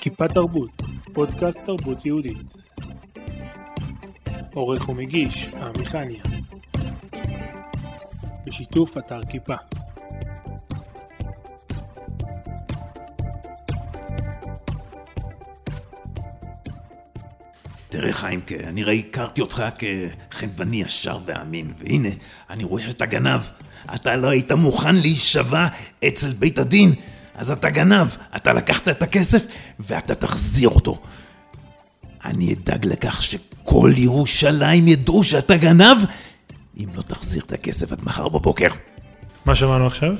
כיפה תרבות, פודקאסט תרבות יהודית. עורך ומגיש, עמיחניה. בשיתוף אתר כיפה. תראה חיימקה, אני ראי הכרתי אותך כחנווני ישר ואמין, והנה, אני רואה שאתה גנב. אתה לא היית מוכן להישבע אצל בית הדין, אז אתה גנב. אתה לקחת את הכסף ואתה תחזיר אותו. אני אדאג לכך שכל ירושלים ידעו שאתה גנב, אם לא תחזיר את הכסף עד מחר בבוקר. מה שמענו עכשיו?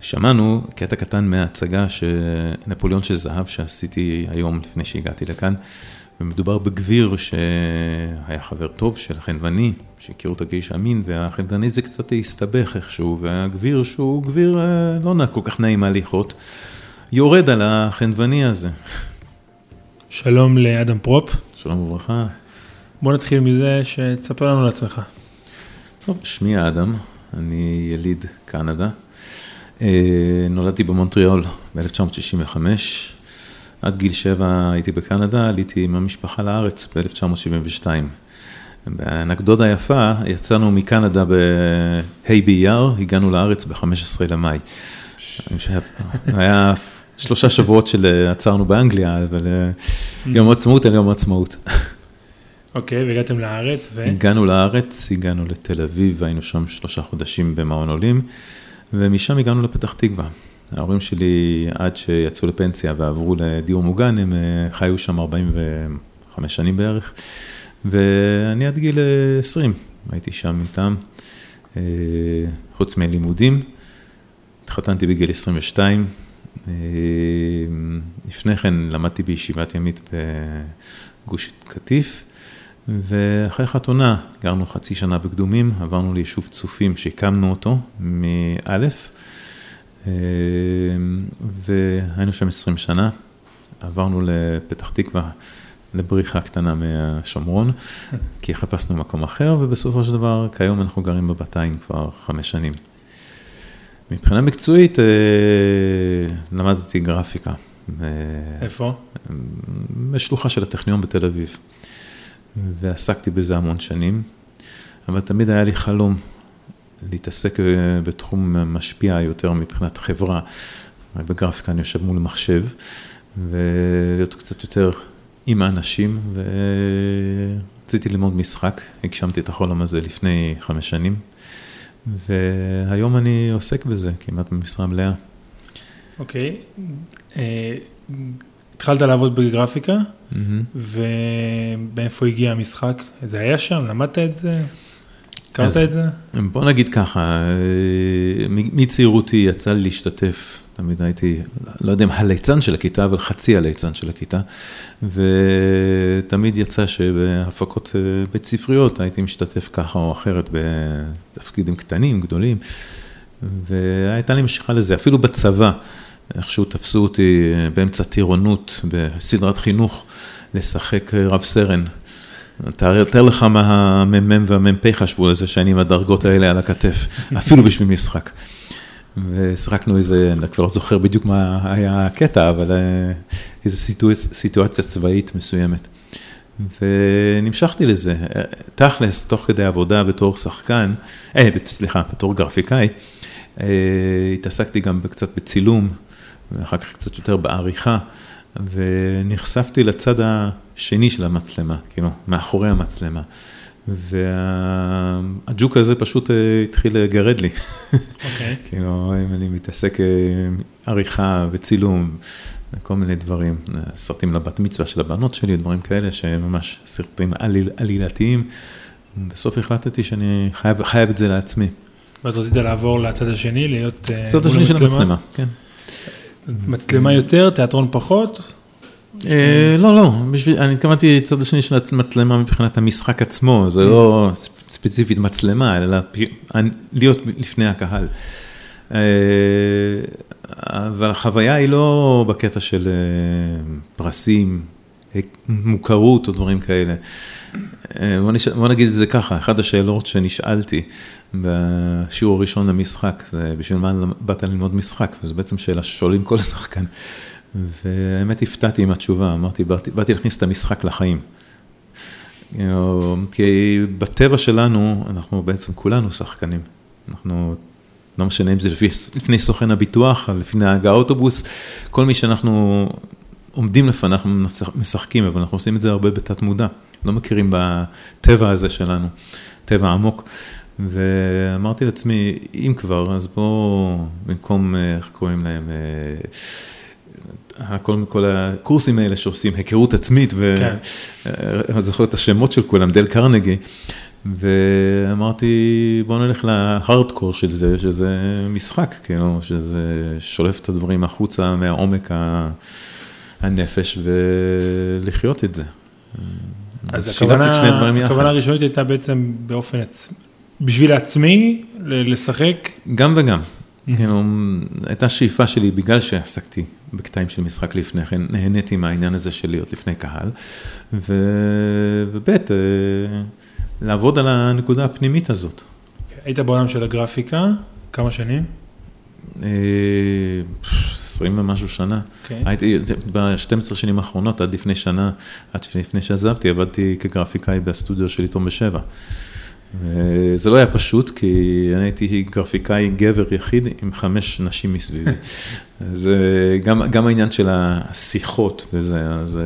שמענו קטע קטן מההצגה נפוליאון של זהב שעשיתי היום לפני שהגעתי לכאן. ומדובר בגביר שהיה חבר טוב של החנווני, שהכירו את הגאיש אמין, והחנווני זה קצת הסתבך איכשהו, והגביר שהוא גביר אה, לא נע כל כך נעים ההליכות, יורד על החנווני הזה. שלום לאדם פרופ. שלום וברכה. בוא נתחיל מזה שתספר לנו על עצמך. טוב, שמי אדם, אני יליד קנדה. אה, נולדתי במונטריאול ב-1965. עד גיל שבע הייתי בקנדה, עליתי עם המשפחה לארץ ב-1972. באנקדוטה יפה, יצאנו מקנדה בה' באייר, הגענו לארץ ב-15 למאי. היה שלושה שבועות של עצרנו באנגליה, אבל אה, יום עצמאות על יום עצמאות. אוקיי, והגעתם לארץ ו... הגענו לארץ, הגענו לתל אביב, היינו שם שלושה חודשים במעון עולים, ומשם הגענו לפתח תקווה. ההורים שלי, עד שיצאו לפנסיה ועברו לדיור מוגן, הם אה, חיו שם 45 שנים בערך, ואני עד גיל 20 אה, הייתי שם איתם, אה, חוץ מלימודים. התחתנתי בגיל 22. לפני כן למדתי בישיבת ימית בגוש קטיף, ואחרי חתונה גרנו חצי שנה בקדומים, עברנו ליישוב צופים שהקמנו אותו מאלף. אמ, והיינו שם 20 שנה, עברנו לפתח תקווה, לבריחה קטנה מהשומרון, כי חיפשנו מקום אחר, ובסופו של דבר, כיום אנחנו גרים בבתיים כבר חמש שנים. מבחינה מקצועית, אה, למדתי גרפיקה. איפה? בשלוחה של הטכניון בתל אביב, ועסקתי בזה המון שנים, אבל תמיד היה לי חלום להתעסק אה, בתחום משפיע יותר מבחינת חברה. בגרפיקה אני יושב מול מחשב, ולהיות קצת יותר עם האנשים, ורציתי ללמוד משחק, הגשמתי את החולם הזה לפני חמש שנים, והיום אני עוסק בזה כמעט במשרה מלאה. אוקיי, אה, התחלת לעבוד בגרפיקה, ומאיפה הגיע המשחק? זה היה שם? למדת את זה? הכרת את זה? בוא נגיד ככה, אה, מצעירותי יצא לי להשתתף, תמיד הייתי, לא יודע אם הליצן של הכיתה, אבל חצי הליצן של הכיתה, ותמיד יצא שבהפקות אה, בית ספריות הייתי משתתף ככה או אחרת בתפקידים קטנים, גדולים, והייתה לי משיכה לזה, אפילו בצבא, איכשהו תפסו אותי אה, באמצע טירונות בסדרת חינוך לשחק רב סרן. תאר לך מה המ"מ והמ"פ חשבו על זה שאני עם הדרגות האלה על הכתף, אפילו בשביל משחק. ושחקנו איזה, אני כבר לא זוכר בדיוק מה היה הקטע, אבל אה, איזו סיטואציה צבאית מסוימת. ונמשכתי לזה, תכלס, תוך כדי עבודה בתור שחקן, אה, סליחה, בתור גרפיקאי, אה, התעסקתי גם קצת בצילום, ואחר כך קצת יותר בעריכה, ונחשפתי לצד השני של המצלמה, כאילו, מאחורי המצלמה. והג'וק הזה פשוט אה, התחיל לגרד לי. אוקיי. כאילו, אם אני מתעסק עם אה, עריכה וצילום, וכל מיני דברים, סרטים לבת מצווה של הבנות שלי, דברים כאלה שממש סרטים עליל, עלילתיים. בסוף החלטתי שאני חייב, חייב את זה לעצמי. ואז רצית לעבור לצד השני, להיות... אה, צד השני של המצלמה, כן. מצלמה יותר, תיאטרון פחות? אה, לא, לא, אני התכוונתי צד השני של המצלמה מבחינת המשחק עצמו, זה לא ספציפית מצלמה, אלא להיות לפני הקהל. אה, אבל החוויה היא לא בקטע של אה, פרסים, מוכרות או דברים כאלה. בוא נגיד את זה ככה, אחת השאלות שנשאלתי בשיעור הראשון למשחק, זה בשביל מה באת ללמוד משחק, וזו בעצם שאלה ששואלים כל שחקן. והאמת הפתעתי עם התשובה, אמרתי, באתי, באתי להכניס את המשחק לחיים. כי בטבע שלנו, אנחנו בעצם כולנו שחקנים. אנחנו, לא משנה אם זה לפי, לפני סוכן הביטוח, לפני נהג האוטובוס, כל מי שאנחנו עומדים לפניו, אנחנו משחקים, אבל אנחנו עושים את זה הרבה בתת מודע. לא מכירים בטבע הזה שלנו, טבע עמוק. ואמרתי לעצמי, אם כבר, אז בואו, במקום, איך קוראים להם, כל, כל הקורסים האלה שעושים היכרות עצמית, ואני כן. זוכר את השמות של כולם, דל קרנגי, ואמרתי, בואו נלך להארדקור של זה, שזה משחק, כאילו, שזה שולף את הדברים החוצה מהעומק הנפש ולחיות את זה. אז הכוונה הראשונית הייתה בעצם באופן עצמי, בשביל עצמי, לשחק? גם וגם. כאילו, הייתה שאיפה שלי, בגלל שעסקתי בקטעים של משחק לפני כן, נהניתי מהעניין הזה של להיות לפני קהל, וב' אה, לעבוד על הנקודה הפנימית הזאת. היית בעולם של הגרפיקה, כמה שנים? 20 אה, ומשהו שנה. Okay. הייתי, ב-12 שנים האחרונות, עד לפני שנה, עד לפני שעזבתי, עבדתי כגרפיקאי בסטודיו של עיתון בשבע. זה לא היה פשוט, כי אני הייתי גרפיקאי גבר יחיד עם חמש נשים מסביבי. זה גם, גם העניין של השיחות וזה, אז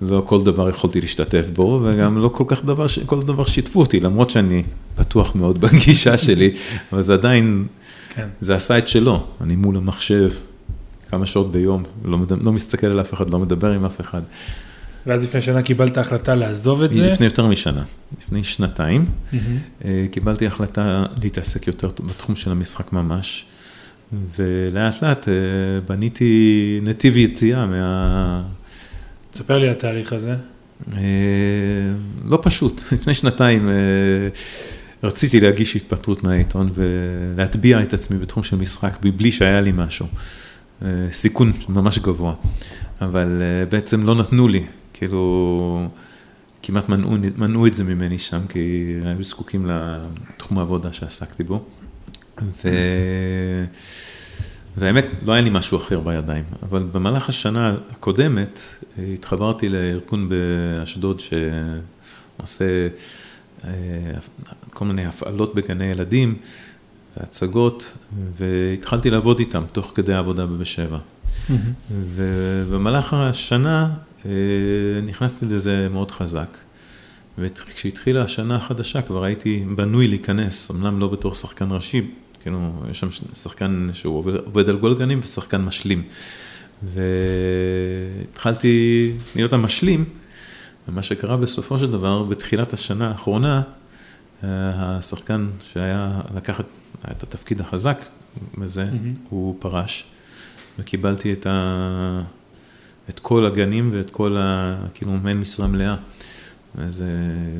לא כל דבר יכולתי להשתתף בו, וגם לא כל כך דבר, כל דבר שיתפו אותי, למרות שאני פתוח מאוד בגישה שלי, אבל זה עדיין, כן. זה עשה את שלו, אני מול המחשב כמה שעות ביום, לא, לא מסתכל על אף אחד, לא מדבר עם אף אחד. ואז לפני שנה קיבלת החלטה לעזוב את זה? לפני יותר משנה, לפני שנתיים, אה, קיבלתי החלטה להתעסק יותר בתחום של המשחק ממש, ולאט לאט אה, בניתי נתיב יציאה מה... תספר לי התהליך הזה. אה, לא פשוט, לפני שנתיים רציתי להגיש התפטרות מהעיתון ולהטביע את עצמי בתחום של משחק בלי שהיה לי משהו. סיכון ממש גבוה, אבל בעצם לא נתנו לי, כאילו, כמעט מנעו, מנעו את זה ממני שם, כי היו זקוקים לתחום העבודה שעסקתי בו. ו... והאמת, לא היה לי משהו אחר בידיים, אבל במהלך השנה הקודמת התחברתי לארגון באשדוד שעושה אה, כל מיני הפעלות בגני ילדים והצגות, והתחלתי לעבוד איתם תוך כדי העבודה בבשבע. Mm-hmm. ובמהלך השנה אה, נכנסתי לזה מאוד חזק. וכשהתחילה השנה החדשה כבר הייתי בנוי להיכנס, אמנם לא בתור שחקן ראשי, כאילו, יש שם שחקן שהוא עובד, עובד על גולגנים ושחקן משלים. והתחלתי להיות המשלים, ומה שקרה בסופו של דבר, בתחילת השנה האחרונה, אה, השחקן שהיה לקח את התפקיד החזק בזה, mm-hmm. הוא פרש, וקיבלתי את ה... את כל הגנים ואת כל ה... כאילו, מעין משרה מלאה. אז אה,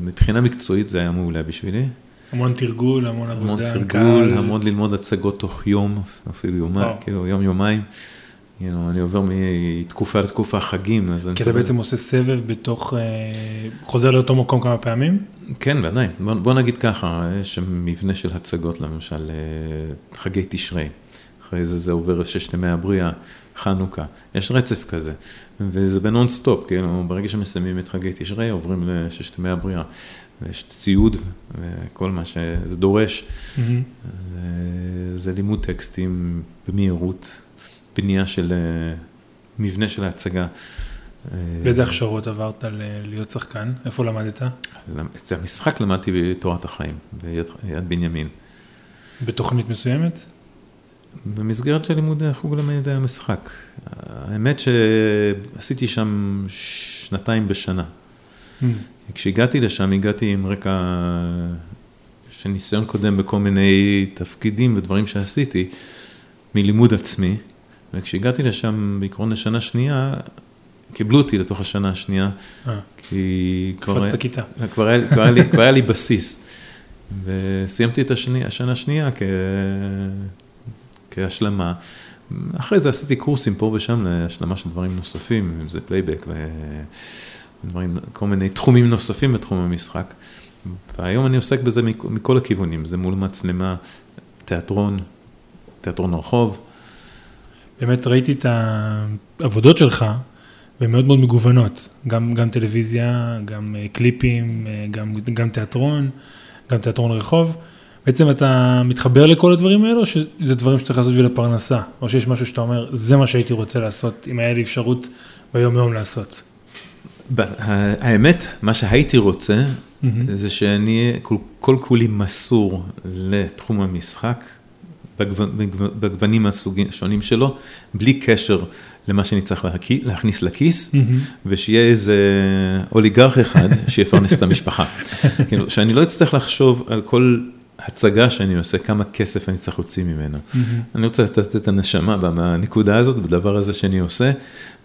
מבחינה מקצועית זה היה מעולה בשבילי. המון תרגול, המון עבודה, המון תרגול, קל. המון ללמוד הצגות תוך יום, אפילו יומיים, כאילו יום יומיים. You know, אני עובר מתקופה לתקופה חגים, אז... כי אתה בעצם עושה סבב בתוך, אה, חוזר לאותו מקום כמה פעמים? כן, ודאי. בוא, בוא נגיד ככה, יש מבנה של הצגות, למשל, אה, חגי תשרי. אחרי זה זה עובר לששת ימי הבריאה, חנוכה, יש רצף כזה, וזה בנונסטופ, כאילו, ברגע שמסיימים את חגי תשרי, עוברים לששת ימי הבריאה, ויש ציוד וכל מה שזה דורש, mm-hmm. זה, זה לימוד טקסטים במהירות, בנייה של אה, מבנה של ההצגה. באיזה הכשרות עברת להיות שחקן? איפה למדת? את המשחק למדתי בתורת החיים, ביד בנימין. בתוכנית מסוימת? במסגרת של לימודי חוג למדעי המשחק. האמת שעשיתי שם שנתיים בשנה. Mm. כשהגעתי לשם, הגעתי עם רקע של ניסיון קודם בכל מיני תפקידים ודברים שעשיתי, מלימוד עצמי, וכשהגעתי לשם בעקרון לשנה שנייה, קיבלו אותי לתוך השנה השנייה, אה. כי כבר, היה, כבר, היה, כבר, היה לי, כבר היה לי בסיס, וסיימתי את השני, השנה השנייה כ... כהשלמה. אחרי זה עשיתי קורסים פה ושם להשלמה של דברים נוספים, אם זה פלייבק ודברים, כל מיני תחומים נוספים בתחום המשחק. והיום אני עוסק בזה מכל הכיוונים, זה מול מצלמה, תיאטרון, תיאטרון רחוב. באמת ראיתי את העבודות שלך, והן מאוד מאוד מגוונות, גם, גם טלוויזיה, גם אה, קליפים, אה, גם, גם תיאטרון, גם תיאטרון רחוב. בעצם אתה מתחבר לכל הדברים האלו, או שזה דברים שצריך לעשות בשביל הפרנסה, או שיש משהו שאתה אומר, זה מה שהייתי רוצה לעשות, אם היה לי אפשרות ביום-יום לעשות. האמת, מה שהייתי רוצה, mm-hmm. זה שאני כל, כל כולי מסור לתחום המשחק, בגוונים השונים שלו, בלי קשר למה שאני צריך להכניס לכיס, mm-hmm. ושיהיה איזה אוליגרך אחד שיפרנס את המשפחה. כאילו, שאני לא אצטרך לחשוב על כל הצגה שאני עושה, כמה כסף אני צריך להוציא ממנו. Mm-hmm. אני רוצה לתת את הנשמה בנקודה הזאת, בדבר הזה שאני עושה,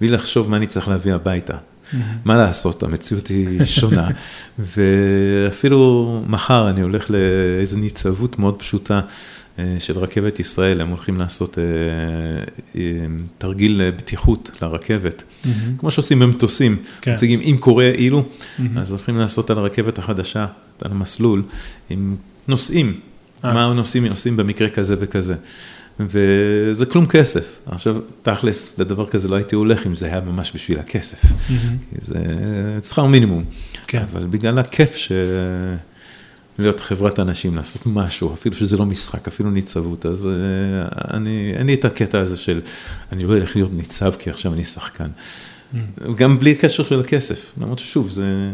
בלי לחשוב מה אני צריך להביא הביתה. Mm-hmm. מה לעשות, המציאות היא שונה, ואפילו מחר אני הולך לאיזו ניצבות מאוד פשוטה. אה, של רכבת ישראל, הם הולכים לעשות אה, אה, תרגיל בטיחות לרכבת, mm-hmm. כמו שעושים במטוסים, כן. מציגים אם קורה אילו, mm-hmm. אז הולכים לעשות על הרכבת החדשה, על המסלול, עם נוסעים, אה. מה הנוסעים עושים במקרה כזה וכזה. וזה כלום כסף. עכשיו, תכלס, לדבר כזה לא הייתי הולך אם זה היה ממש בשביל הכסף. Mm-hmm. זה שכר מינימום. כן. אבל בגלל הכיף ש... להיות חברת אנשים, לעשות משהו, אפילו שזה לא משחק, אפילו ניצבות, אז uh, אני, אין לי את הקטע הזה של, אני לא אלך להיות ניצב כי עכשיו אני שחקן. Mm. גם בלי קשר של הכסף, למרות ששוב, זה...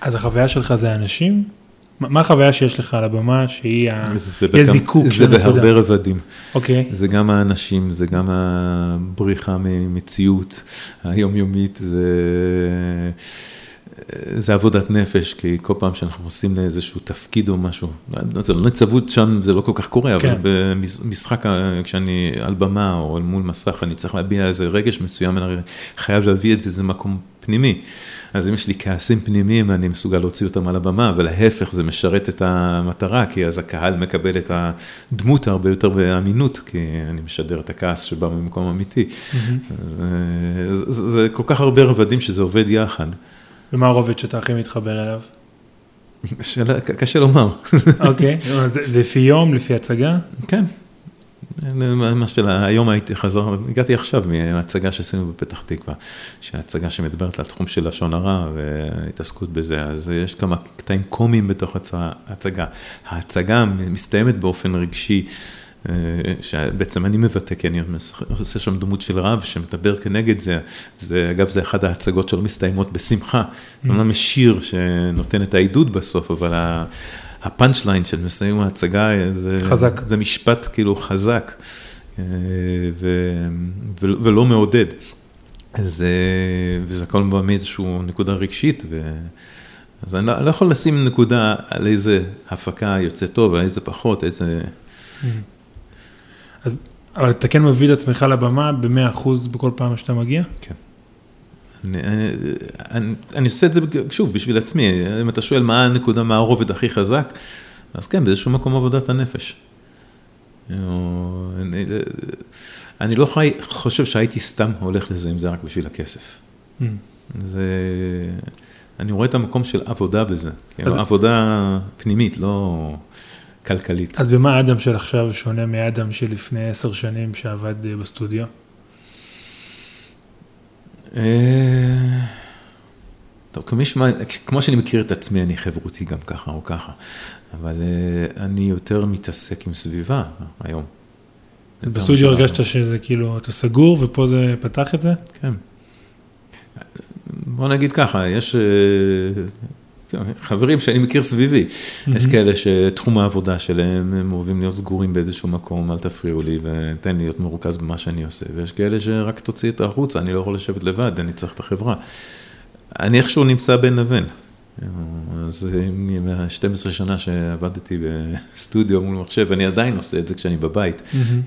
אז החוויה שלך זה אנשים? מה החוויה שיש לך על הבמה שהיא הזיקוק של הנקודה? זה בהרבה רבדים. אוקיי. זה גם האנשים, זה גם הבריחה ממציאות היומיומית, זה... זה עבודת נפש, כי כל פעם שאנחנו עושים לאיזשהו תפקיד או משהו, זה לא נצבות שם, זה לא כל כך קורה, כן. אבל במשחק, כשאני על במה או מול מסך, אני צריך להביע איזה רגש מסוים, אני חייב להביא את זה, זה מקום פנימי. אז אם יש לי כעסים פנימיים, אני מסוגל להוציא אותם על הבמה, ולהפך, זה משרת את המטרה, כי אז הקהל מקבל את הדמות הרבה יותר באמינות, כי אני משדר את הכעס שבא ממקום אמיתי. Mm-hmm. זה, זה כל כך הרבה רבדים שזה עובד יחד. ומה הרובד שאתה הכי מתחבר אליו? שאלה, קשה לומר. אוקיי, לפי יום, לפי הצגה? כן. מה שאלה, היום הייתי חזר, הגעתי עכשיו מהצגה שעשינו בפתח תקווה, שהצגה שמדברת על תחום של לשון הרע והתעסקות בזה, אז יש כמה קטעים קומיים בתוך ההצגה. ההצגה מסתיימת באופן רגשי. אה, שבעצם אני מבטא, כי אני עושה שם דמות של רב שמדבר כנגד זה, זה אגב זה אחת ההצגות שלא מסתיימות בשמחה, אומנם mm. יש שיר שנותן את העידוד בסוף, אבל הפאנצ' ליין של מסיים ההצגה, זה, חזק. זה משפט כאילו חזק אה, ו, ולא מעודד, אז, וזה הכל בא מאיזושהי נקודה רגשית. ו... אז אני לא, לא יכול לשים נקודה על איזה הפקה יוצא טוב, על איזה פחות, איזה... Mm. אז, אבל אתה כן מביא את עצמך לבמה ב-100% בכל פעם שאתה מגיע? כן. אני, עושה את זה, שוב, בשביל עצמי, אם אתה שואל מה הנקודה, מה הרובד הכי חזק, אז כן, באיזשהו מקום עבודת הנפש. אני, אני לא חי, חושב שהייתי סתם הולך לזה אם זה רק בשביל הכסף. Mm. זה, אני רואה את המקום של עבודה בזה, אז... עבודה פנימית, לא... כלכלית. אז במה אדם של עכשיו שונה מאדם של לפני עשר שנים שעבד אה, בסטודיו? אה, טוב, כמו שאני מכיר את עצמי, אני חברותי גם ככה או ככה, אבל אה, אני יותר מתעסק עם סביבה היום. בסטודיו הרגשת שזה כאילו, אתה סגור ופה זה פתח את זה? כן. בוא נגיד ככה, יש כן, חברים שאני מכיר סביבי, יש כאלה שתחום העבודה שלהם, הם אוהבים להיות סגורים באיזשהו מקום, אל תפריעו לי ותן לי להיות מרוכז במה שאני עושה, ויש כאלה שרק תוציא את החוצה, אני לא יכול לשבת לבד, אני צריך את החברה. אני איכשהו נמצא בין לבין. אז מ-12 שנה שעבדתי בסטודיו מול מחשב, אני עדיין עושה את זה כשאני בבית.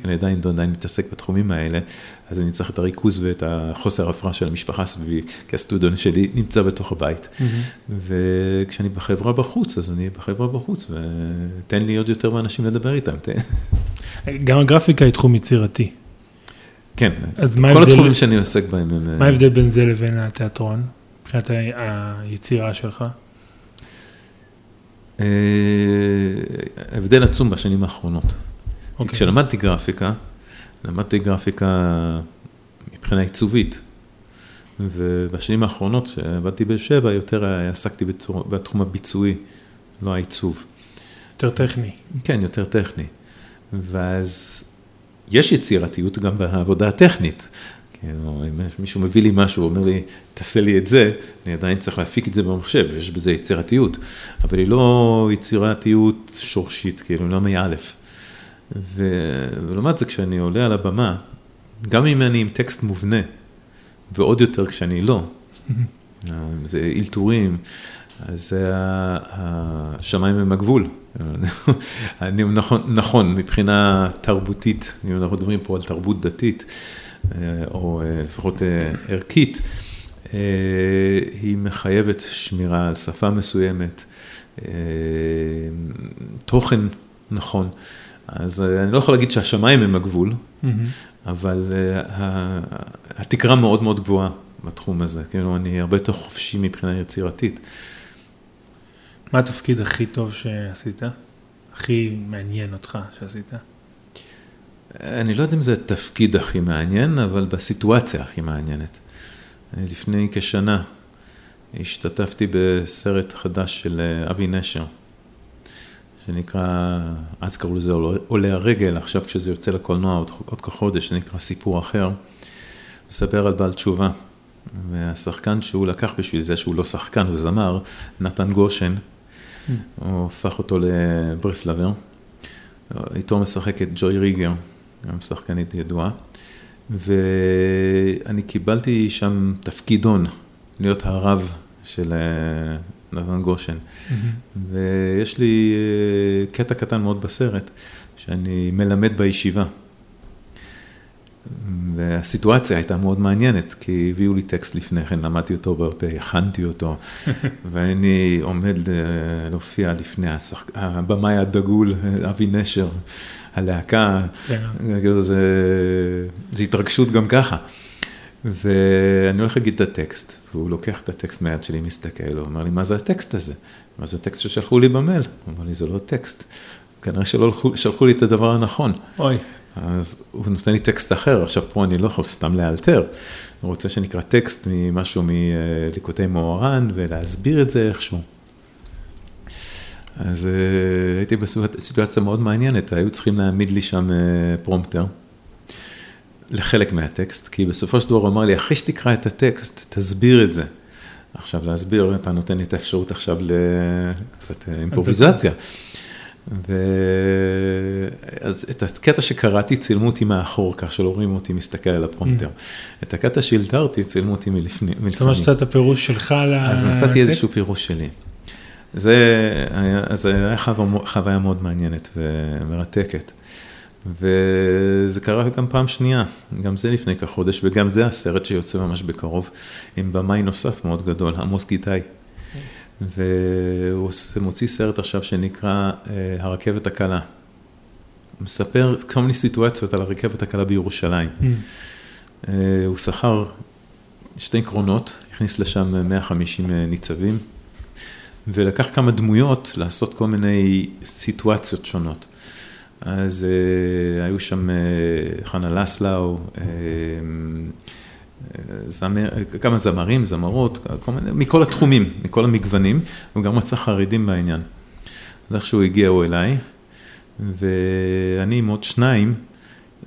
אני עדיין, עדיין מתעסק בתחומים האלה, אז אני צריך את הריכוז ואת החוסר הפרעה של המשפחה סביבי, כי הסטודיו שלי נמצא בתוך הבית. וכשאני בחברה בחוץ, אז אני בחברה בחוץ, ותן לי עוד יותר מאנשים לדבר איתם. גם הגרפיקה היא תחום יצירתי. כן, כל התחומים שאני עוסק בהם הם... מה ההבדל בין זה לבין התיאטרון? מבחינת היצירה שלך? אה, הבדל עצום בשנים האחרונות. Okay. אוקיי. כשלמדתי גרפיקה, למדתי גרפיקה מבחינה עיצובית. ובשנים האחרונות, כשעבדתי בשבע, יותר עסקתי בתחום, בתחום הביצועי, לא העיצוב. יותר טכני. כן, יותר טכני. ואז יש יצירתיות גם בעבודה הטכנית. כאילו, אם מישהו מביא לי משהו, אומר לי, תעשה לי את זה, אני עדיין צריך להפיק את זה במחשב, יש בזה יצירתיות. אבל היא לא יצירתיות שורשית, כאילו, לא מאלף. ולעומת זה, כשאני עולה על הבמה, גם אם אני עם טקסט מובנה, ועוד יותר כשאני לא, זה אלתורים, אז השמיים הם הגבול. אני, נכון, נכון, מבחינה תרבותית, אם אנחנו מדברים פה על תרבות דתית, או אה, לפחות אה, ערכית, היא מחייבת שמירה על שפה מסוימת, תוכן נכון. אז אני לא יכול להגיד שהשמיים הם הגבול. אבל התקרה מאוד מאוד גבוהה בתחום הזה, כאילו אני הרבה יותר חופשי מבחינה יצירתית. מה התפקיד הכי טוב שעשית? הכי מעניין אותך שעשית? אני לא יודע אם זה התפקיד הכי מעניין, אבל בסיטואציה הכי מעניינת. לפני כשנה השתתפתי בסרט חדש של אה, אבי נשר, שנקרא, אז קראו לזה עולה הרגל, עכשיו כשזה יוצא לקולנוע עוד, עוד כחודש, זה נקרא סיפור אחר, מספר על בעל תשובה. והשחקן שהוא לקח בשביל זה, שהוא לא שחקן, הוא זמר, נתן גושן, הוא הפך אותו לברסלבר. איתו משחקת ג'וי ריגר, גם שחקנית ידועה. ואני קיבלתי שם תפקידון, להיות הרב של אה, נתן גושן. Mm-hmm. ויש לי אה, קטע קטן מאוד בסרט, שאני מלמד בישיבה. והסיטואציה הייתה מאוד מעניינת, כי הביאו לי טקסט לפני כן, למדתי אותו בעל הכנתי אותו, ואני עומד אה, להופיע לפני השח... הבמאי הדגול, אבי נשר, הלהקה, כן. זה, זה התרגשות גם ככה. ואני הולך להגיד את הטקסט, והוא לוקח את הטקסט מהיד שלי, מסתכל, הוא אומר לי, מה זה הטקסט הזה? מה זה הטקסט ששלחו לי במייל? הוא אומר לי, זה לא טקסט. כנראה שלא שלחו לי את הדבר הנכון. אוי. אז הוא נותן לי טקסט אחר, עכשיו פה אני לא יכול סתם לאלתר, הוא רוצה שנקרא טקסט ממשהו מליקוטי מוהר"ן ולהסביר את זה איכשהו. אז אה, הייתי בסיטואציה מאוד מעניינת, היו צריכים להעמיד לי שם אה, פרומפטר לחלק מהטקסט, כי בסופו של דבר הוא אמר לי, אחרי שתקרא את הטקסט, תסביר את זה. עכשיו להסביר, אתה נותן לי את האפשרות עכשיו לקצת אה, אימפרוביזציה. ואז את הקטע שקראתי צילמו אותי מאחור, כך שלא רואים אותי מסתכל על הפרומטר. Mm. את הקטע שהלתרתי צילמו אותי מלפנים. זאת אומרת שאתה את הפירוש שלך על הטקסט? אז נתתי איזשהו פירוש שלי. זה היה חוויה מאוד מעניינת ומרתקת. וזה קרה גם פעם שנייה, גם זה לפני כחודש, וגם זה הסרט שיוצא ממש בקרוב, עם במאי נוסף מאוד גדול, עמוס גיטאי. והוא מוציא סרט עכשיו שנקרא אה, הרכבת הקלה. מספר כל מיני סיטואציות על הרכבת הקלה בירושלים. Mm. אה, הוא שכר שתי קרונות, הכניס לשם 150 אה, ניצבים, ולקח כמה דמויות לעשות כל מיני סיטואציות שונות. אז uh, היו שם uh, חנה לסלאו, uh, זמר, כמה זמרים, זמרות, מיני, מכל התחומים, מכל המגוונים, הוא גם מצא חרדים בעניין. אז איכשהו הגיעו אליי, ואני עם עוד שניים,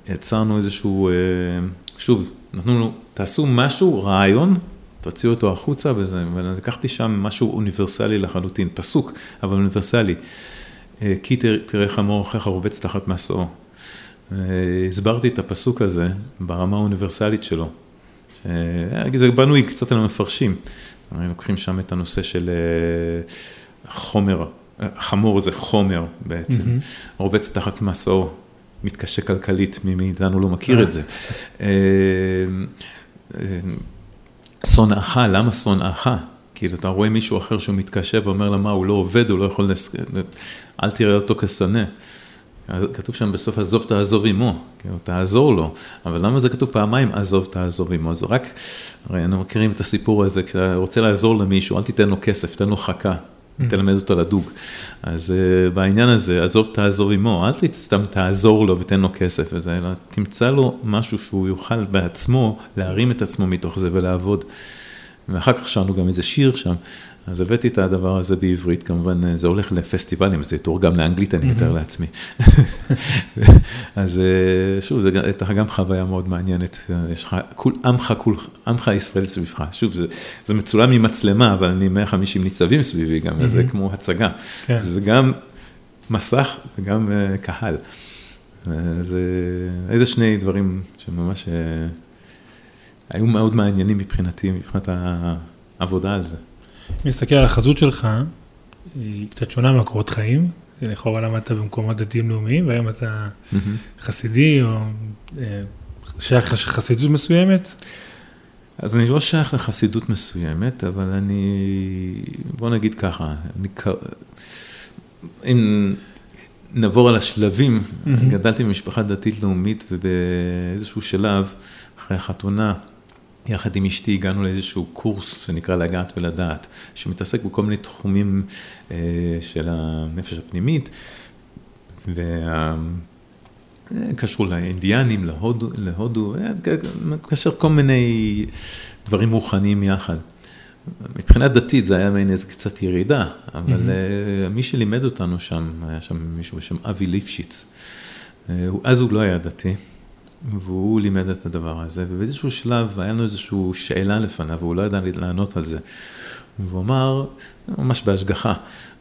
יצרנו איזשהו, שוב, נתנו לנו, תעשו משהו, רעיון, תוציאו אותו החוצה, וזה, ולקחתי שם משהו אוניברסלי לחלוטין, פסוק, אבל אוניברסלי. כי תראה חמור אחיך רובץ תחת מסעו. הסברתי את הפסוק הזה ברמה האוניברסלית שלו. זה בנוי קצת על המפרשים. לוקחים שם את הנושא של חומר, חמור זה חומר בעצם, mm-hmm. רובץ תחת מסעו, מתקשה כלכלית, מי מאיתנו לא מכיר את זה. שונאך, למה שונאך? כאילו, אתה רואה מישהו אחר שהוא מתקשה ואומר לה, מה, הוא לא עובד, הוא לא יכול, לס... אל תראה אותו כשנא. כתוב שם בסוף, עזוב תעזוב עמו, כאילו, תעזור לו, אבל למה זה כתוב פעמיים, עזוב תעזוב עמו? זה רק, הרי אנחנו מכירים את הסיפור הזה, כשאתה רוצה לעזור למישהו, אל תיתן לו כסף, תן לו חכה. תלמד אותו לדוג. אז uh, בעניין הזה, עזוב תעזור עמו, אל סתם תעזור לו ותן לו כסף וזה, אלא תמצא לו משהו שהוא יוכל בעצמו להרים את עצמו מתוך זה ולעבוד. ואחר כך שרנו גם איזה שיר שם, אז הבאתי את הדבר הזה בעברית, כמובן זה הולך לפסטיבלים, זה יתורגם לאנגלית, אני מתאר לעצמי. אז אה, שוב, זו הייתה גם חוויה מאוד מעניינת, יש לך, עמך, ישראל סביבך. שוב, זה, זה מצולם ממצלמה, אבל אני 150 ניצבים סביבי גם, וזה כמו הצגה. כן. זה גם מסך וגם אה, קהל. זה איזה שני דברים שממש אה, היו מאוד מעניינים מבחינתי, מבחינת העבודה על זה. אם נסתכל על החזות שלך, היא קצת שונה מהקורות חיים, לכאורה למדת במקומות דתיים לאומיים, והיום אתה חסידי או אה, שייך לחסידות מסוימת? אז אני לא שייך לחסידות מסוימת, אבל אני, בוא נגיד ככה, אני, אם נעבור על השלבים, גדלתי במשפחה דתית לאומית ובאיזשהו שלב, אחרי החתונה, יחד עם אשתי הגענו לאיזשהו קורס שנקרא לגעת ולדעת, שמתעסק בכל מיני תחומים אה, של הנפש הפנימית, וקשור אה, לאינדיאנים, להודו, להודו, קשר כל מיני דברים רוחניים יחד. מבחינה דתית זה היה מעין איזה קצת ירידה, אבל mm-hmm. מי שלימד אותנו שם, היה שם מישהו בשם אבי ליפשיץ. אז הוא לא היה דתי. והוא לימד את הדבר הזה, ובאיזשהו שלב היה לנו איזושהי שאלה לפניו, והוא לא ידע לענות על זה. והוא אמר, ממש בהשגחה,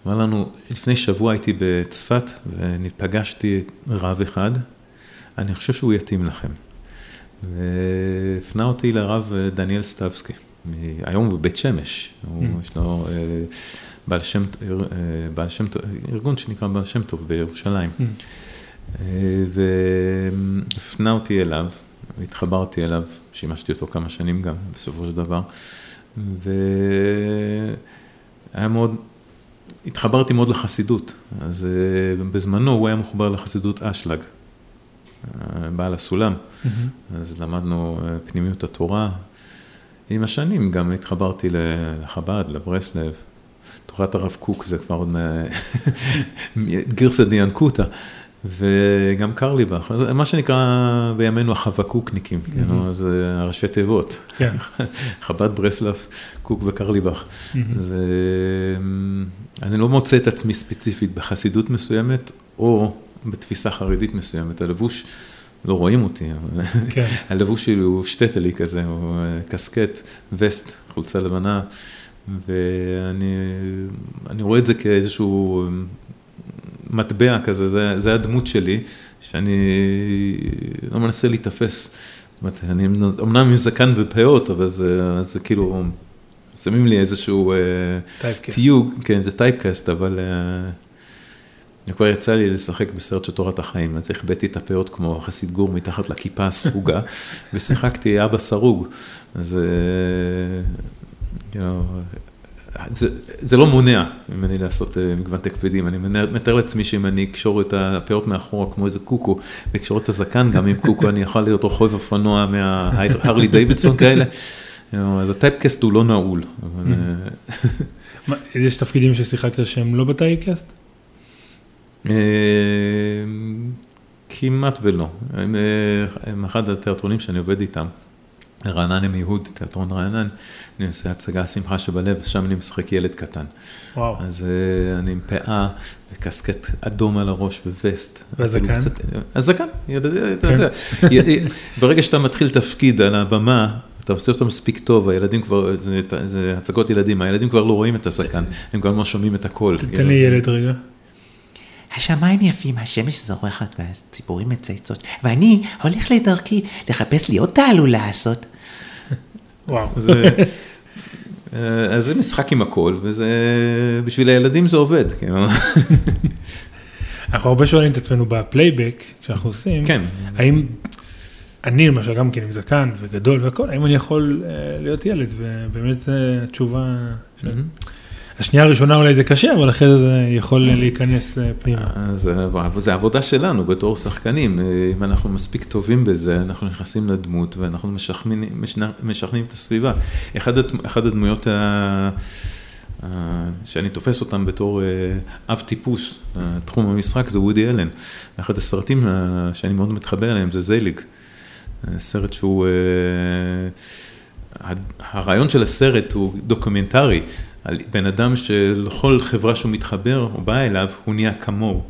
אמר לנו, לפני שבוע הייתי בצפת ופגשתי רב אחד, אני חושב שהוא יתאים לכם. והפנה אותי לרב דניאל סטבסקי, היום הוא בבית שמש, הוא, mm. יש לו אה, בעל שם, אה, בעל שם, ארגון שנקרא בעל שם טוב בירושלים. Mm. והפנה אותי אליו, והתחברתי אליו, שימשתי אותו כמה שנים גם, בסופו של דבר, והיה מאוד, התחברתי מאוד לחסידות, אז אה, בזמנו הוא היה מחובר לחסידות אשלג, אה, בעל הסולם, mm-hmm. אז למדנו אה, פנימיות התורה. עם השנים גם התחברתי לחב"ד, לברסלב, תורת הרב קוק זה כבר עוד גרסא דיאנקותא. וגם קרליבך, מה שנקרא בימינו החבקוקניקים, mm-hmm. כן, זה הראשי תיבות, כן. חב"ד, ברסלב, קוק וקרליבך. Mm-hmm. זה, אז אני לא מוצא את עצמי ספציפית בחסידות מסוימת, או בתפיסה חרדית מסוימת, הלבוש, לא רואים אותי, אבל כן. הלבוש שלי הוא שטטלי כזה, הוא אה, קסקט, וסט, חולצה לבנה, ואני רואה את זה כאיזשהו מטבע כזה, זה, זה הדמות שלי, שאני לא מנסה להיתפס. זאת אומרת, אני אמנם עם זקן ופאות, אבל זה, זה כאילו, שמים לי איזשהו uh, תיוג, כן, זה טייפקאסט, אבל uh, כבר יצא לי לשחק בסרט של תורת החיים, אז החבאתי את הפאות כמו חסיד גור מתחת לכיפה הסרוגה, ושיחקתי אבא סרוג. אז, uh, you know, זה, זה לא מונע ממני לעשות אה, מגוון תקווידים, אני מתאר לעצמי שאם אני אקשור את הפאות מאחורה כמו איזה קוקו, ואקשור את הזקן גם עם קוקו, אני יכול להיות רוכב אופנוע מההרלי דיווידסון כאלה, אז הטייפקאסט הוא לא נעול. אה, יש תפקידים ששיחקת שהם לא בטייפקאסט? אה, כמעט ולא, הם אחד התיאטרונים שאני עובד איתם. רענן עם יהוד, תיאטרון רענן, אני עושה הצגה שמחה שבלב, שם אני משחק ילד קטן. וואו. אז uh, אני עם פאה וקסקט אדום על הראש ווסט. והזקן? הזקן, אתה יודע, ברגע שאתה מתחיל תפקיד על הבמה, אתה עושה אותו מספיק טוב, הילדים כבר, זה, זה הצגות ילדים, הילדים כבר לא רואים את הזקן, הם כבר לא שומעים את הכל. תן לי ילד רגע. השמיים יפים, השמש זורחת והציפורים מצייצות, ואני הולך לדרכי לחפש לי עוד תעלולה לעשות. וואו. אה, אז זה משחק עם הכל, וזה, בשביל הילדים זה עובד. כן. אנחנו הרבה שואלים את עצמנו בפלייבק, שאנחנו עושים, כן. האם אני למשל גם כן עם זקן וגדול והכל, האם אני יכול אה, להיות ילד, ובאמת זו תשובה. השנייה הראשונה אולי זה קשה, אבל אחרי זה זה יכול להיכנס אה, פנימה. זה עבודה שלנו בתור שחקנים, אה, אם אנחנו מספיק טובים בזה, אנחנו נכנסים לדמות ואנחנו משכנעים את הסביבה. אחת הדמויות אה, שאני תופס אותם בתור אה, אב טיפוס, אה, תחום המשחק זה וודי אלן. אחד הסרטים שאני מאוד מתחבר אליהם זה זייליג. סרט שהוא, הרעיון של הסרט הוא דוקומנטרי, על בן אדם שלכל חברה שהוא מתחבר או בא אליו, הוא נהיה כמוהו.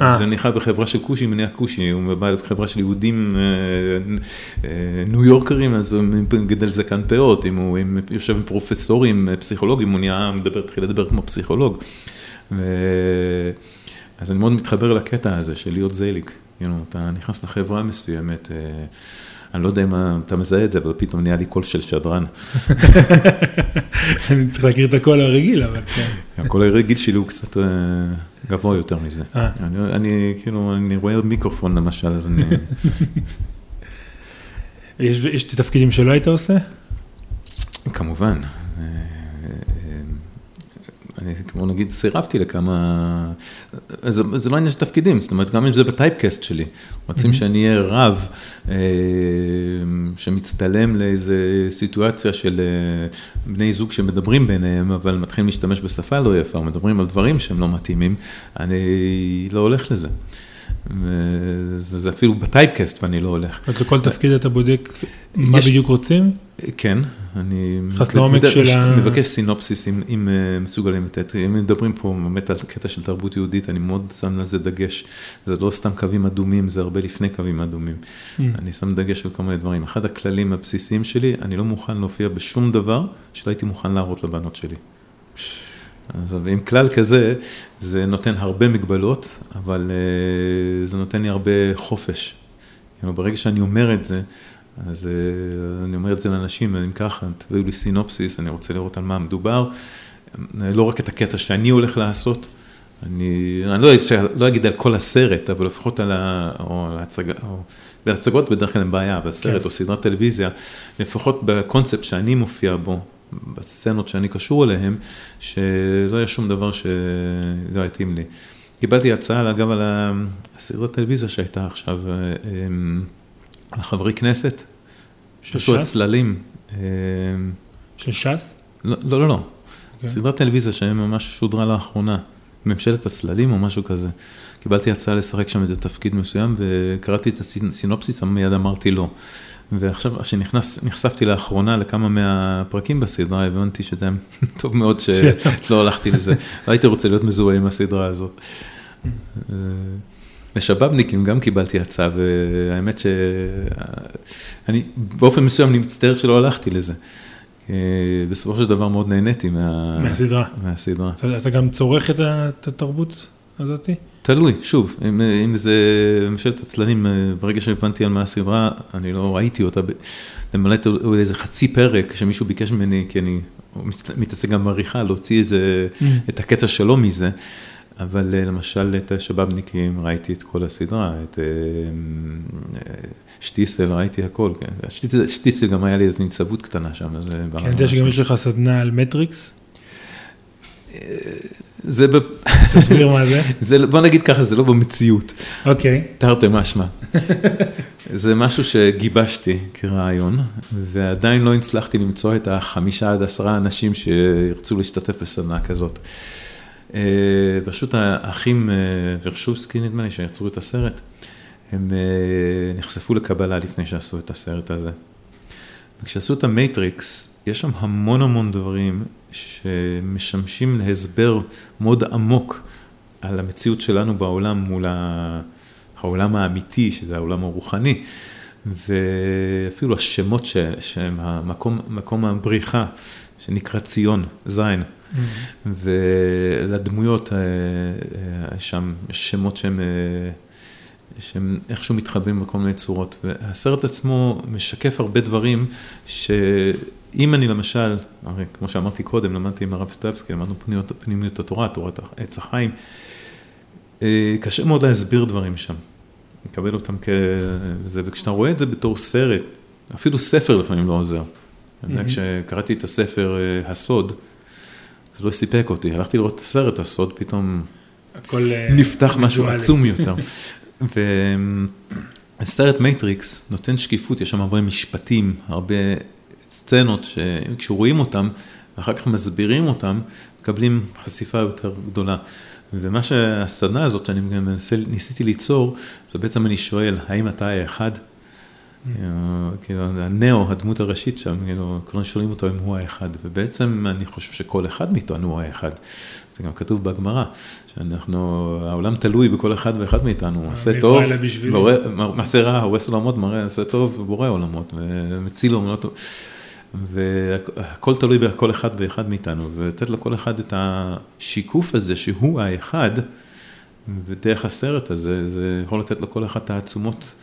אה. זה נכלל בחברה של כושי, נהיה כושי, הוא בא בחברה של יהודים אה, אה, ניו יורקרים, אז הוא גדל זקן פאות, אם הוא יושב עם פרופסורים, פסיכולוגים, הוא נהיה, מדבר, התחיל לדבר כמו פסיכולוג. אז אני מאוד מתחבר לקטע הזה של להיות זייליג, אתה נכנס לחברה מסוימת. אני לא יודע אם אתה מזהה את זה, אבל פתאום נהיה לי קול של שדרן. אני צריך להכיר את הקול הרגיל, אבל כן. הקול הרגיל שלי הוא קצת אה, גבוה יותר מזה. אה. אני כאילו, אני רואה מיקרופון למשל, אז אני... יש תפקידים שלא היית עושה? כמובן. אני כמו נגיד סירבתי לכמה, זה, זה לא עניין של תפקידים, זאת אומרת גם אם זה בטייפקאסט שלי, רוצים שאני אהיה רב אה, שמצטלם לאיזה סיטואציה של אה, בני זוג שמדברים ביניהם, אבל מתחילים להשתמש בשפה לא יפה, או מדברים על דברים שהם לא מתאימים, אני לא הולך לזה. זה, זה אפילו בטייפקאסט ואני לא הולך. אז לכל תפקיד אתה בודק מה יש, בדיוק רוצים? כן, אני. מבקש סינופסיס אם, אם אה, מסוגלים לתת, אם מדברים פה באמת על קטע של תרבות יהודית, אני מאוד שם על זה דגש, זה לא סתם קווים אדומים, זה הרבה לפני קווים אדומים. Mm. אני שם דגש על כל מיני דברים. אחד הכללים הבסיסיים שלי, אני לא מוכן להופיע בשום דבר שלא הייתי מוכן להראות לבנות שלי. אז עם כלל כזה, זה נותן הרבה מגבלות, אבל אה, זה נותן לי הרבה חופש. ברגע שאני אומר את זה, אז אה, אני אומר את זה לאנשים, אם ככה, תביאו לי סינופסיס, אני רוצה לראות על מה מדובר, לא רק את הקטע שאני הולך לעשות, אני, אני לא, לא אגיד על כל הסרט, אבל לפחות על ה... או על ההצגה, או... בהצגות בדרך כלל אין בעיה, אבל סרט כן. או סדרת טלוויזיה, לפחות בקונספט שאני מופיע בו, בסצנות שאני קשור אליהן, שלא היה שום דבר שלא התאים לי. קיבלתי הצעה, אגב, על הסדרת טלוויזיה שהייתה עכשיו, אה, אמ, על חברי כנסת, שעשו הצללים. אה, של ש"ס? לא, לא, לא. לא. Okay. אוקיי. סדרת טלוויזיה שממש שודרה לאחרונה, ממשלת הצללים או משהו כזה. קיבלתי הצעה לשחק שם איזה תפקיד מסוים, וקראתי את הסינופסיס, מיד אמרתי לא. ועכשיו, כשנחשפתי לאחרונה לכמה מהפרקים בסדרה, הבנתי שזה היה טוב מאוד שלא הלכתי לזה. לא הייתי רוצה להיות מזוהה עם הסדרה הזאת. אה, לשבאבניקים גם קיבלתי הצעה, והאמת שאני באופן מסוים אני מצטער שלא הלכתי לזה. בסופו של דבר מאוד נהניתי מה... מהסדרה. מהסדרה. אתה גם צורך את התרבות הזאתי? תלוי, שוב, אם, אם זה ממשלת הצללים, ברגע שהבנתי על מה הסדרה, אני לא ראיתי אותה, למלא איזה חצי פרק שמישהו ביקש ממני, כי אני מתעסק גם בעריכה, להוציא איזה, mm. את הקטע שלו מזה. אבל אה, למשל את השבאבניקים ראיתי את כל הסדרה, את אה, אה, שטיסל ראיתי הכל, כן. שטיסל גם היה לי איזו ניצבות קטנה שם. כן, אני יודע שגם יש לך סדנה על מטריקס. זה, ב... תסביר מה זה. זה, בוא נגיד ככה, זה לא במציאות. אוקיי. תרתי משמע. זה משהו שגיבשתי כרעיון, ועדיין לא הצלחתי למצוא את החמישה עד עשרה אנשים שירצו להשתתף בסדנה כזאת. אה, פשוט האחים אה, ואצ'ובסקי, נדמה לי, שיצרו את הסרט, הם אה, נחשפו לקבלה לפני שעשו את הסרט הזה. וכשעשו את המייטריקס, יש שם המון המון דברים שמשמשים להסבר מאוד עמוק על המציאות שלנו בעולם מול העולם האמיתי, שזה העולם הרוחני, ואפילו השמות שהם המקום, מקום הבריחה, שנקרא ציון, זין. Mm-hmm. ולדמויות אה, אה, שם שמות שהם, אה, שהם איכשהו מתחבאים בכל מיני צורות. והסרט עצמו משקף הרבה דברים שאם אני למשל, הרי כמו שאמרתי קודם, למדתי עם הרב סטבסקי, למדנו פנימיות, פנימיות התורה, תורת עץ החיים, קשה מאוד להסביר דברים שם. לקבל אותם כזה, וכשאתה רואה את זה בתור סרט, אפילו ספר לפעמים לא עוזר. אני יודע. כשקראתי את הספר הסוד, זה לא סיפק אותי, הלכתי לראות את הסרט, הסוד פתאום אה, נפתח משהו עצום יותר. והסרט מייטריקס נותן שקיפות, יש שם הרבה משפטים, הרבה סצנות שכשרואים אותם, ואחר כך מסבירים אותם, מקבלים חשיפה יותר גדולה. ומה שהסדנה הזאת שאני מנסה, ניסיתי ליצור, זה בעצם אני שואל, האם אתה האחד? כאילו, ניאו, הדמות הראשית שם, כאילו, כולם שואלים אותו אם הוא האחד, ובעצם אני חושב שכל אחד מאיתנו הוא האחד. זה גם כתוב בגמרא, שאנחנו, העולם תלוי בכל אחד ואחד מאיתנו, מעשה טוב, מעשה רע, הורס עולמות, מראה, מעשה טוב, בורא עולמות, ומציל עולמות. והכל תלוי בכל אחד ואחד מאיתנו, ולתת לכל אחד את השיקוף הזה שהוא האחד, ודרך הסרט הזה, זה יכול לתת לכל אחד תעצומות.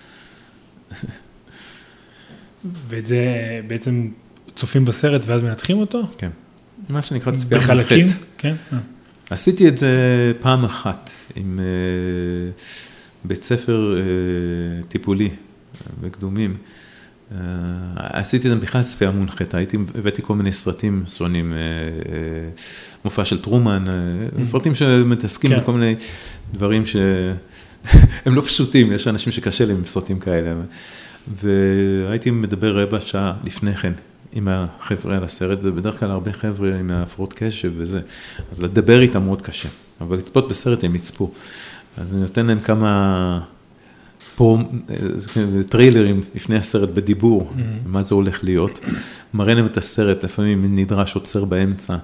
ואת זה בעצם צופים בסרט ואז מנתחים אותו? כן. מה שנקרא צפייה מונחית. בחלקים? כן. אה. עשיתי את זה פעם אחת עם בית ספר טיפולי בקדומים. אה, עשיתי את זה בכלל צפייה מונחית, הייתי, הבאתי כל מיני סרטים שונים, אה, אה, מופע של טרומן, mm. סרטים שמתעסקים כן. בכל מיני דברים שהם לא פשוטים, יש אנשים שקשה להם עם סרטים כאלה. והייתי מדבר רבע שעה לפני כן עם החבר'ה על הסרט, זה בדרך כלל הרבה חבר'ה עם הפרעות קשב וזה, אז לדבר איתם מאוד קשה, אבל לצפות בסרט הם יצפו. אז אני נותן להם כמה... פה טריילרים לפני הסרט בדיבור, mm-hmm. מה זה הולך להיות, מראה להם את הסרט, לפעמים נדרש עוצר באמצע,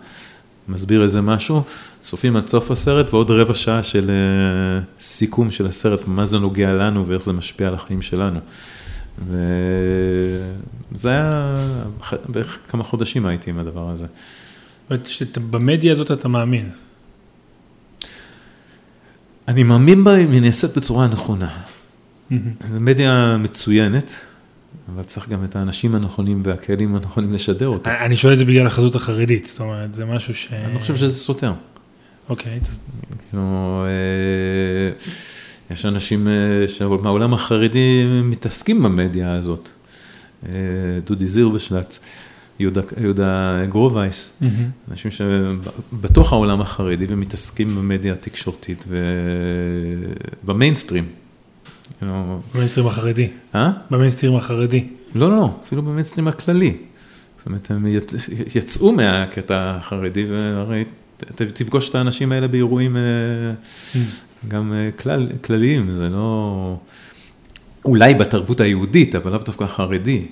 מסביר איזה משהו, צופים עד סוף הסרט ועוד רבע שעה של uh, סיכום של הסרט, מה זה נוגע לנו ואיך זה משפיע על החיים שלנו. וזה היה, בערך כמה חודשים הייתי עם הדבר הזה. זאת אומרת, במדיה הזאת אתה מאמין. אני מאמין בה אם היא נעשית בצורה נכונה. זו מדיה מצוינת, אבל צריך גם את האנשים הנכונים והכלים הנכונים לשדר אותה. אני שואל את זה בגלל החזות החרדית, זאת אומרת, זה משהו ש... אני לא חושב שזה סותר. אוקיי. כאילו, אה, יש אנשים אה, מהעולם החרדי מתעסקים במדיה הזאת. אה, דודי זילברשלג, יהודה, יהודה גרובייס, אהמ. אנשים שבתוך העולם החרדי ומתעסקים במדיה התקשורתית ובמיינסטרים. במיינסטרים החרדי. אה? במיינסטרים החרדי. לא, לא, לא, אפילו במיינסטרים הכללי. זאת אומרת, הם יצאו מהקטע החרדי, והרי תפגוש את האנשים האלה באירועים אה, mm. גם אה, כלל, כלליים, זה לא... אולי בתרבות היהודית, אבל לאו דווקא חרדי.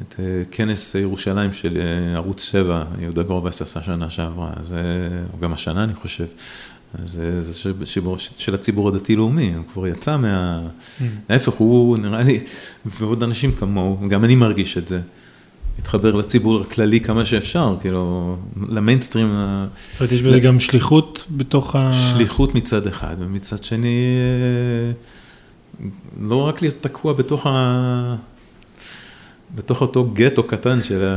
את אה, כנס ירושלים של ערוץ 7, יהודה גורבס עשה שנה שעברה, זה, גם השנה אני חושב. זה, זה של, של הציבור הדתי-לאומי, הוא כבר יצא מה... ההפך, הוא נראה לי, ועוד אנשים כמוהו, גם אני מרגיש את זה, להתחבר לציבור הכללי כמה שאפשר, כאילו, למיינסטרים. זאת אומרת, יש בזה גם שליחות בתוך ה... שליחות מצד אחד, ומצד שני, אה, לא רק להיות תקוע בתוך ה... בתוך אותו גטו קטן של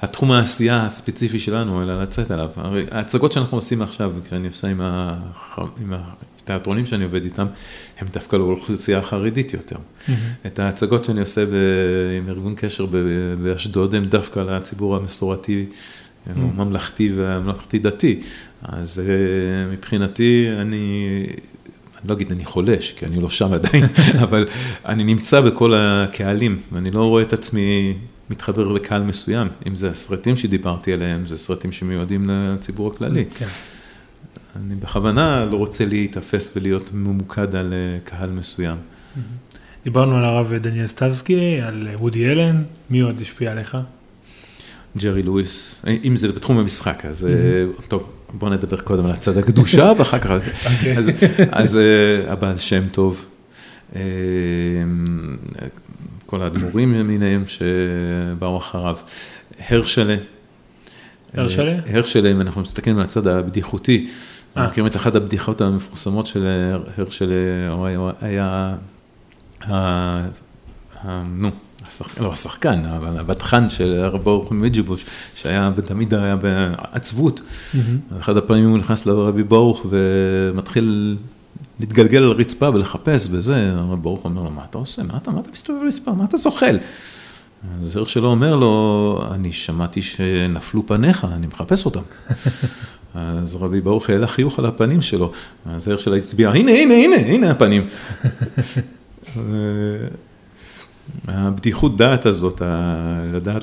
התחום העשייה הספציפי שלנו, אלא לצאת עליו. הרי ההצגות שאנחנו עושים עכשיו, כשאני עושה עם, ה... עם התיאטרונים שאני עובד איתם, הם דווקא לאוכלוסייה החרדית יותר. Mm-hmm. את ההצגות שאני עושה ב... עם ארגון קשר באשדוד, הם דווקא לציבור המסורתי, mm-hmm. ממלכתי והממלכתי דתי. אז אה, מבחינתי, אני אני לא אגיד אני חולש, כי אני לא שם עדיין, אבל אני נמצא בכל הקהלים, ואני לא רואה את עצמי מתחבר לקהל מסוים, אם זה הסרטים שדיברתי עליהם, זה סרטים שמיועדים לציבור הכללי. כן. אני בכוונה לא רוצה להיתפס ולהיות ממוקד על אה, קהל מסוים. דיברנו על הרב דניאל סטבסקי, על וודי אלן, מי עוד השפיע עליך? ג'רי לואיס, אם זה בתחום המשחק, אז mm-hmm. טוב, בוא נדבר קודם על הצד הקדושה ואחר כך על זה. אוקיי. אז, אז אה, הבעל שם טוב, אה, כל האדמו"רים למיניהם שבאו אחריו, הרשלה. הרשלה? הרשלה, אם אנחנו מסתכלים על הצד הבדיחותי, אנחנו מכירים את אחת הבדיחות המפורסמות של הרשלה, הוא היה, נו. לא השחקן, אבל הבטחן של הרב ברוך מדז'יבוש, שהיה תמיד היה בעצבות. Mm-hmm. אחד הפעמים הוא נכנס לרבי ברוך ומתחיל להתגלגל על הרצפה ולחפש וזה, הרב ברוך אומר לו, מה אתה עושה? מה אתה, מה אתה מסתובב במספר? מה אתה זוחל? הזר שלו אומר לו, אני שמעתי שנפלו פניך, אני מחפש אותם. אז רבי ברוך העלה חיוך על הפנים שלו, הזר שלו הצביע, הנה, הנה, הנה, הנה הפנים. הבדיחות דעת הזאת, לדעת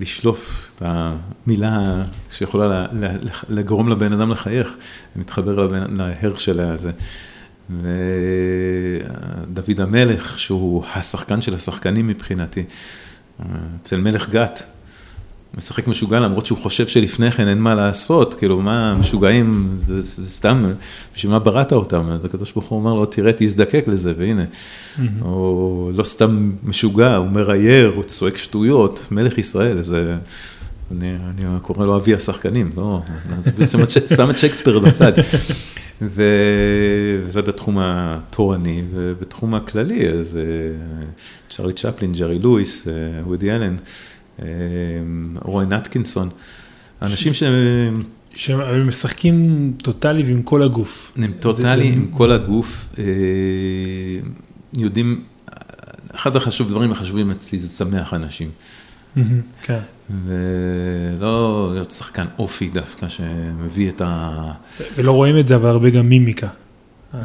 לשלוף את המילה שיכולה לגרום לבן אדם לחייך, מתחבר לבן- להר של הזה. ודוד המלך, שהוא השחקן של השחקנים מבחינתי, אצל מלך גת, משחק משוגע למרות שהוא חושב שלפני כן אין מה לעשות, כאילו מה, משוגעים, זה, זה, זה סתם, בשביל מה בראת אותם? אז הקדוש ברוך הוא אומר לו, תראה, תזדקק לזה, והנה. או לא סתם משוגע, הוא מרייר, הוא צועק שטויות, מלך ישראל, זה, אני, אני קורא לו אבי השחקנים, לא, אז ש- שם את שייקספיר בצד. ו- וזה בתחום התורני, ובתחום הכללי, אז אה, צ'רלי צ'פלין, ג'רי לואיס, אה, וודי אלן, אה, רוי נטקינסון, אנשים שהם שהם משחקים טוטאלי ועם כל הגוף. הם טוטאלי עם כל הגוף, אה, יודעים, אחד החשוב, דברים החשובים אצלי זה לשמח אנשים. כן. ולא להיות שחקן אופי דווקא שמביא את ה... ולא רואים את זה, אבל הרבה גם מימיקה.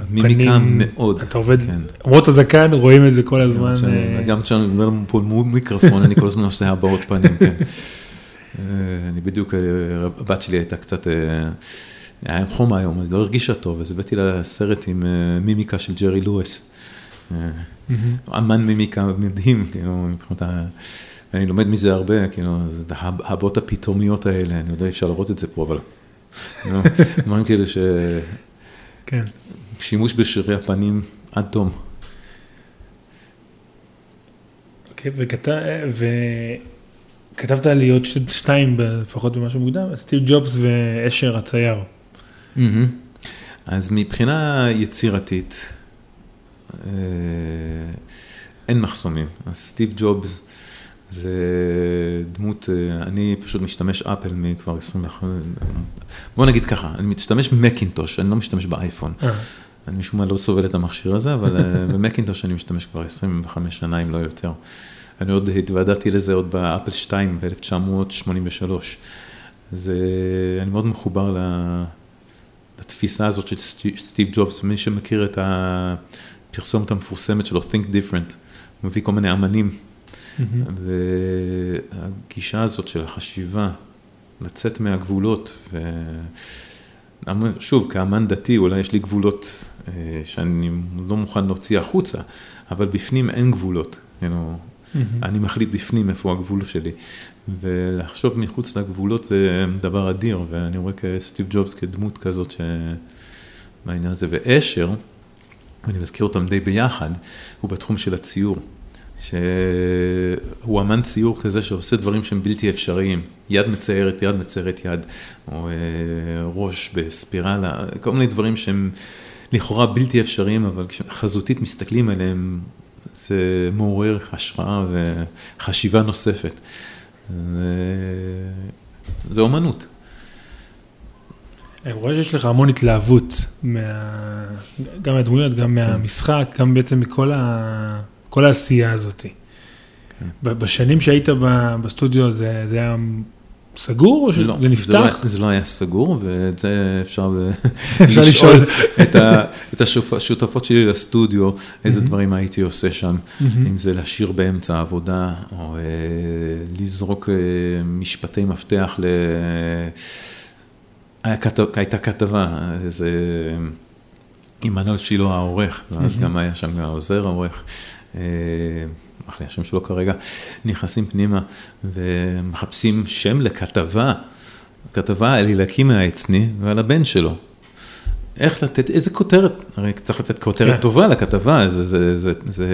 מימיקה הפנים, מאוד, אתה עובד, כן. למרות הזקן, רואים את זה כל הזמן. אה, גם כשאני מדבר פה מול מיקרופון, אני כל הזמן עושה הבעות פנים, כן. אה, אני בדיוק, אה, הבת שלי הייתה קצת, אה, היה עם חום היום, אז לא הרגישה טוב, אז הבאתי לה סרט עם אה, מימיקה של ג'רי לואיס. אה, מהמם. אמן מימיקה מדהים, כאילו, מבחינת ה... אני לומד מזה הרבה, כאילו, זה ההבעות הפתאומיות האלה, אני יודע, אפשר לראות את זה פה, אבל... כאילו, דברים כאלה ש... כן. שימוש בשרירי הפנים עד תום. אוקיי, וכתב- וכתבת עוד ש- שתיים, לפחות במשהו מוקדם, סטיב ג'ובס ואשר הצייר. אז מבחינה יצירתית, אה, אין מחסומים. אז סטיב ג'ובס זה דמות, אה, אני פשוט משתמש אפל מכבר 25, בוא נגיד ככה, אני משתמש במקינטוש, אני לא משתמש באייפון. אני משום מה לא סובל את המכשיר הזה, אבל אה, במקינטוש אני משתמש כבר 25 שנה, אם לא יותר. אני עוד התוודעתי לזה עוד באפל 2 ב-1983. אז אני מאוד מחובר לתפיסה הזאת של סטי- סטיב ג'ובס, מי שמכיר את הפרסומת המפורסמת שלו, Think Different, הוא מביא כל מיני אמנים. והגישה הזאת של החשיבה, לצאת מהגבולות, ו... אמ- שוב, כאמן דתי אולי יש לי גבולות שאני לא מוכן להוציא החוצה, אבל בפנים אין גבולות, כאילו. אני מחליט בפנים איפה הגבול שלי, ולחשוב מחוץ לגבולות זה דבר אדיר, ואני רואה כסטיב ג'ובס כדמות כזאת בעניין הזה, ואשר, אני מזכיר אותם די ביחד, הוא בתחום של הציור. שהוא אמן ציור כזה שעושה דברים שהם בלתי אפשריים, יד מציירת, יד מציירת יד, או אה, ראש בספירלה, כל מיני דברים שהם לכאורה בלתי אפשריים, אבל כשחזותית מסתכלים עליהם, זה מעורר השראה וחשיבה נוספת. זה, אומנות. אני רואה שיש לך המון התלהבות, מה... גם מהדמויות, גם מהמשחק, גם בעצם מכל ה... כל העשייה הזאת. ב- בשנים שהיית בסטודיו זה, זה היה סגור או שזה לא, נפתח? זה לא, זה לא היה סגור, ואת זה אפשר, אפשר לשאול. את, ה, את השותפות שלי לסטודיו, איזה דברים הייתי עושה שם. אם זה לשיר באמצע העבודה, או אה, לזרוק אה, משפטי מפתח ל... היה כתב, הייתה כתבה, איזה... עמנואל שילה העורך, ואז גם היה שם העוזר העורך, אה, איך לי השם שלו כרגע, נכנסים פנימה ומחפשים שם לכתבה, כתבה על אליקים העצני ועל הבן שלו. איך לתת, איזה כותרת, הרי צריך לתת כותרת כן. טובה לכתבה, זה, זה, זה, זה,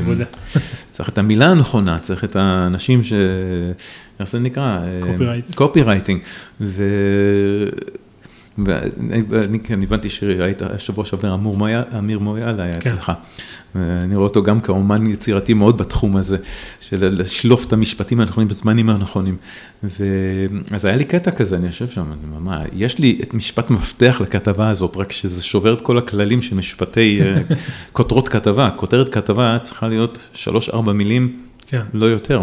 עבודה. צריך את המילה הנכונה, צריך את האנשים ש... איך זה נקרא? קופי רייטינג. ו... ואני אני- כן, הבנתי שהיית, השבוע שעבר אמיר מויאל היה כן. אצלך. ואני רואה אותו גם כאומן יצירתי מאוד בתחום הזה, של לשלוף את המשפטים הנכונים בזמנים הנכונים. ואז היה לי קטע כזה, אני יושב שם, אני אומר, מה, יש לי את משפט מפתח לכתבה הזאת, רק שזה שובר את כל הכללים של משפטי אה, כותרות כתבה. כותרת כתבה צריכה להיות שלוש-ארבע מילים, כן. לא יותר.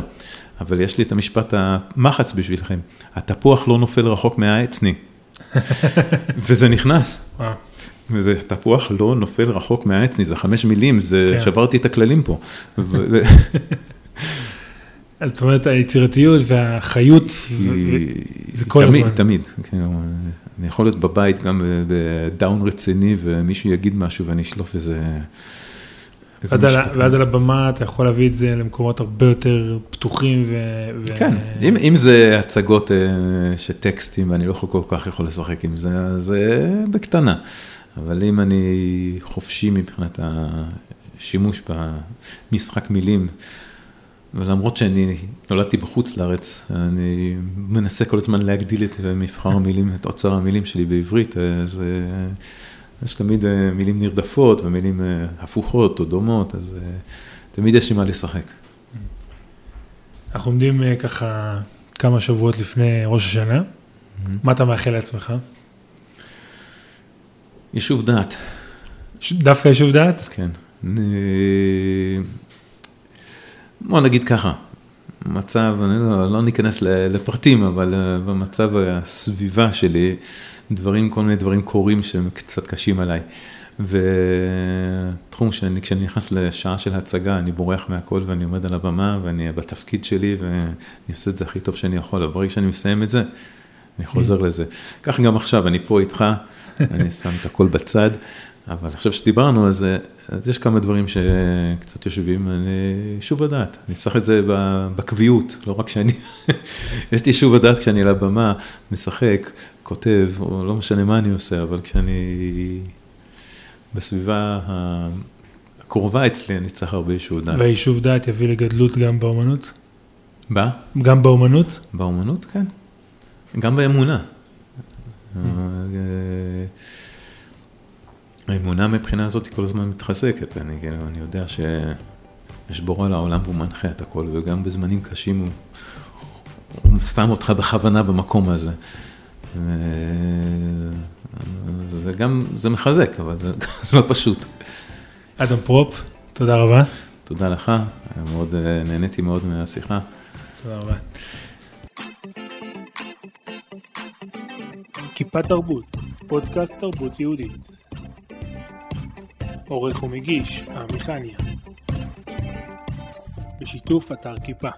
אבל יש לי את המשפט המחץ בשבילכם, התפוח לא נופל רחוק מהעצני. וזה נכנס. וזה תפוח לא נופל רחוק מהעצני, זה חמש מילים, זה כן. שברתי את הכללים פה. אז זאת אומרת, היצירתיות והחיות, זה כל תמיד, הזמן. תמיד, כאילו, אני יכול להיות בבית גם בדאון רציני ומישהו יגיד משהו ואני אשלוף איזה... ואז על. ואז על הבמה אתה יכול להביא את זה למקומות הרבה יותר פתוחים ו... ו- כן, אם, אם זה הצגות אה, של טקסטים ואני לא כל כך יכול לשחק עם זה, אז זה בקטנה. אבל אם אני חופשי מבחינת השימוש במשחק מילים, ולמרות שאני נולדתי בחוץ לארץ, אני מנסה כל הזמן להגדיל את מבחר המילים, את אוצר המילים שלי בעברית, אז אה, יש תמיד אה, מילים נרדפות ומילים אה, הפוכות או דומות, אז אה, תמיד יש עם מה לשחק. אנחנו עומדים ככה כמה שבועות לפני ראש השנה, מה אתה מאחל לעצמך? יישוב דעת. דווקא יישוב דעת? כן. אני- בוא נגיד ככה, מצב, אני לא, לא ניכנס לפרטים, אבל במצב הסביבה שלי, דברים, כל מיני דברים קורים שהם קצת קשים עליי. ותחום שאני, כשאני נכנס לשעה של הצגה, אני בורח מהכל ואני עומד על הבמה ואני בתפקיד שלי ואני עושה את זה הכי טוב שאני יכול, אבל ברגע שאני מסיים את זה, אני חוזר לזה. כך גם עכשיו, אני פה איתך, אני שם את הכל בצד, אבל עכשיו שדיברנו, אז, אז יש כמה דברים שקצת יושבים, אני שוב הדעת, אני צריך את זה בקביעות, לא רק שאני, יש לי שוב הדעת כשאני על הבמה, משחק, כותב, או לא משנה מה אני עושה, אבל כשאני בסביבה הקרובה אצלי, אני צריך הרבה יישוב דעת. והיישוב דעת יביא לגדלות גם באומנות? בא? גם באומנות? באומנות, כן. גם באמונה. אה, האמונה מבחינה הזאת היא כל הזמן מתחזקת, אני, כאילו, אני יודע שיש בורא לעולם והוא מנחה את הכל, וגם בזמנים קשים הוא, הוא שם אותך בכוונה במקום הזה. ו- זה גם, זה מחזק, אבל זה, זה לא פשוט. אדם פרופ, תודה רבה. תודה לך, מאוד, אה, נהניתי מאוד מהשיחה. תודה רבה. כיפה תרבות, פודקאסט תרבות יהודית. עורך ומגיש, עמי חניה. בשיתוף אתר כיפה.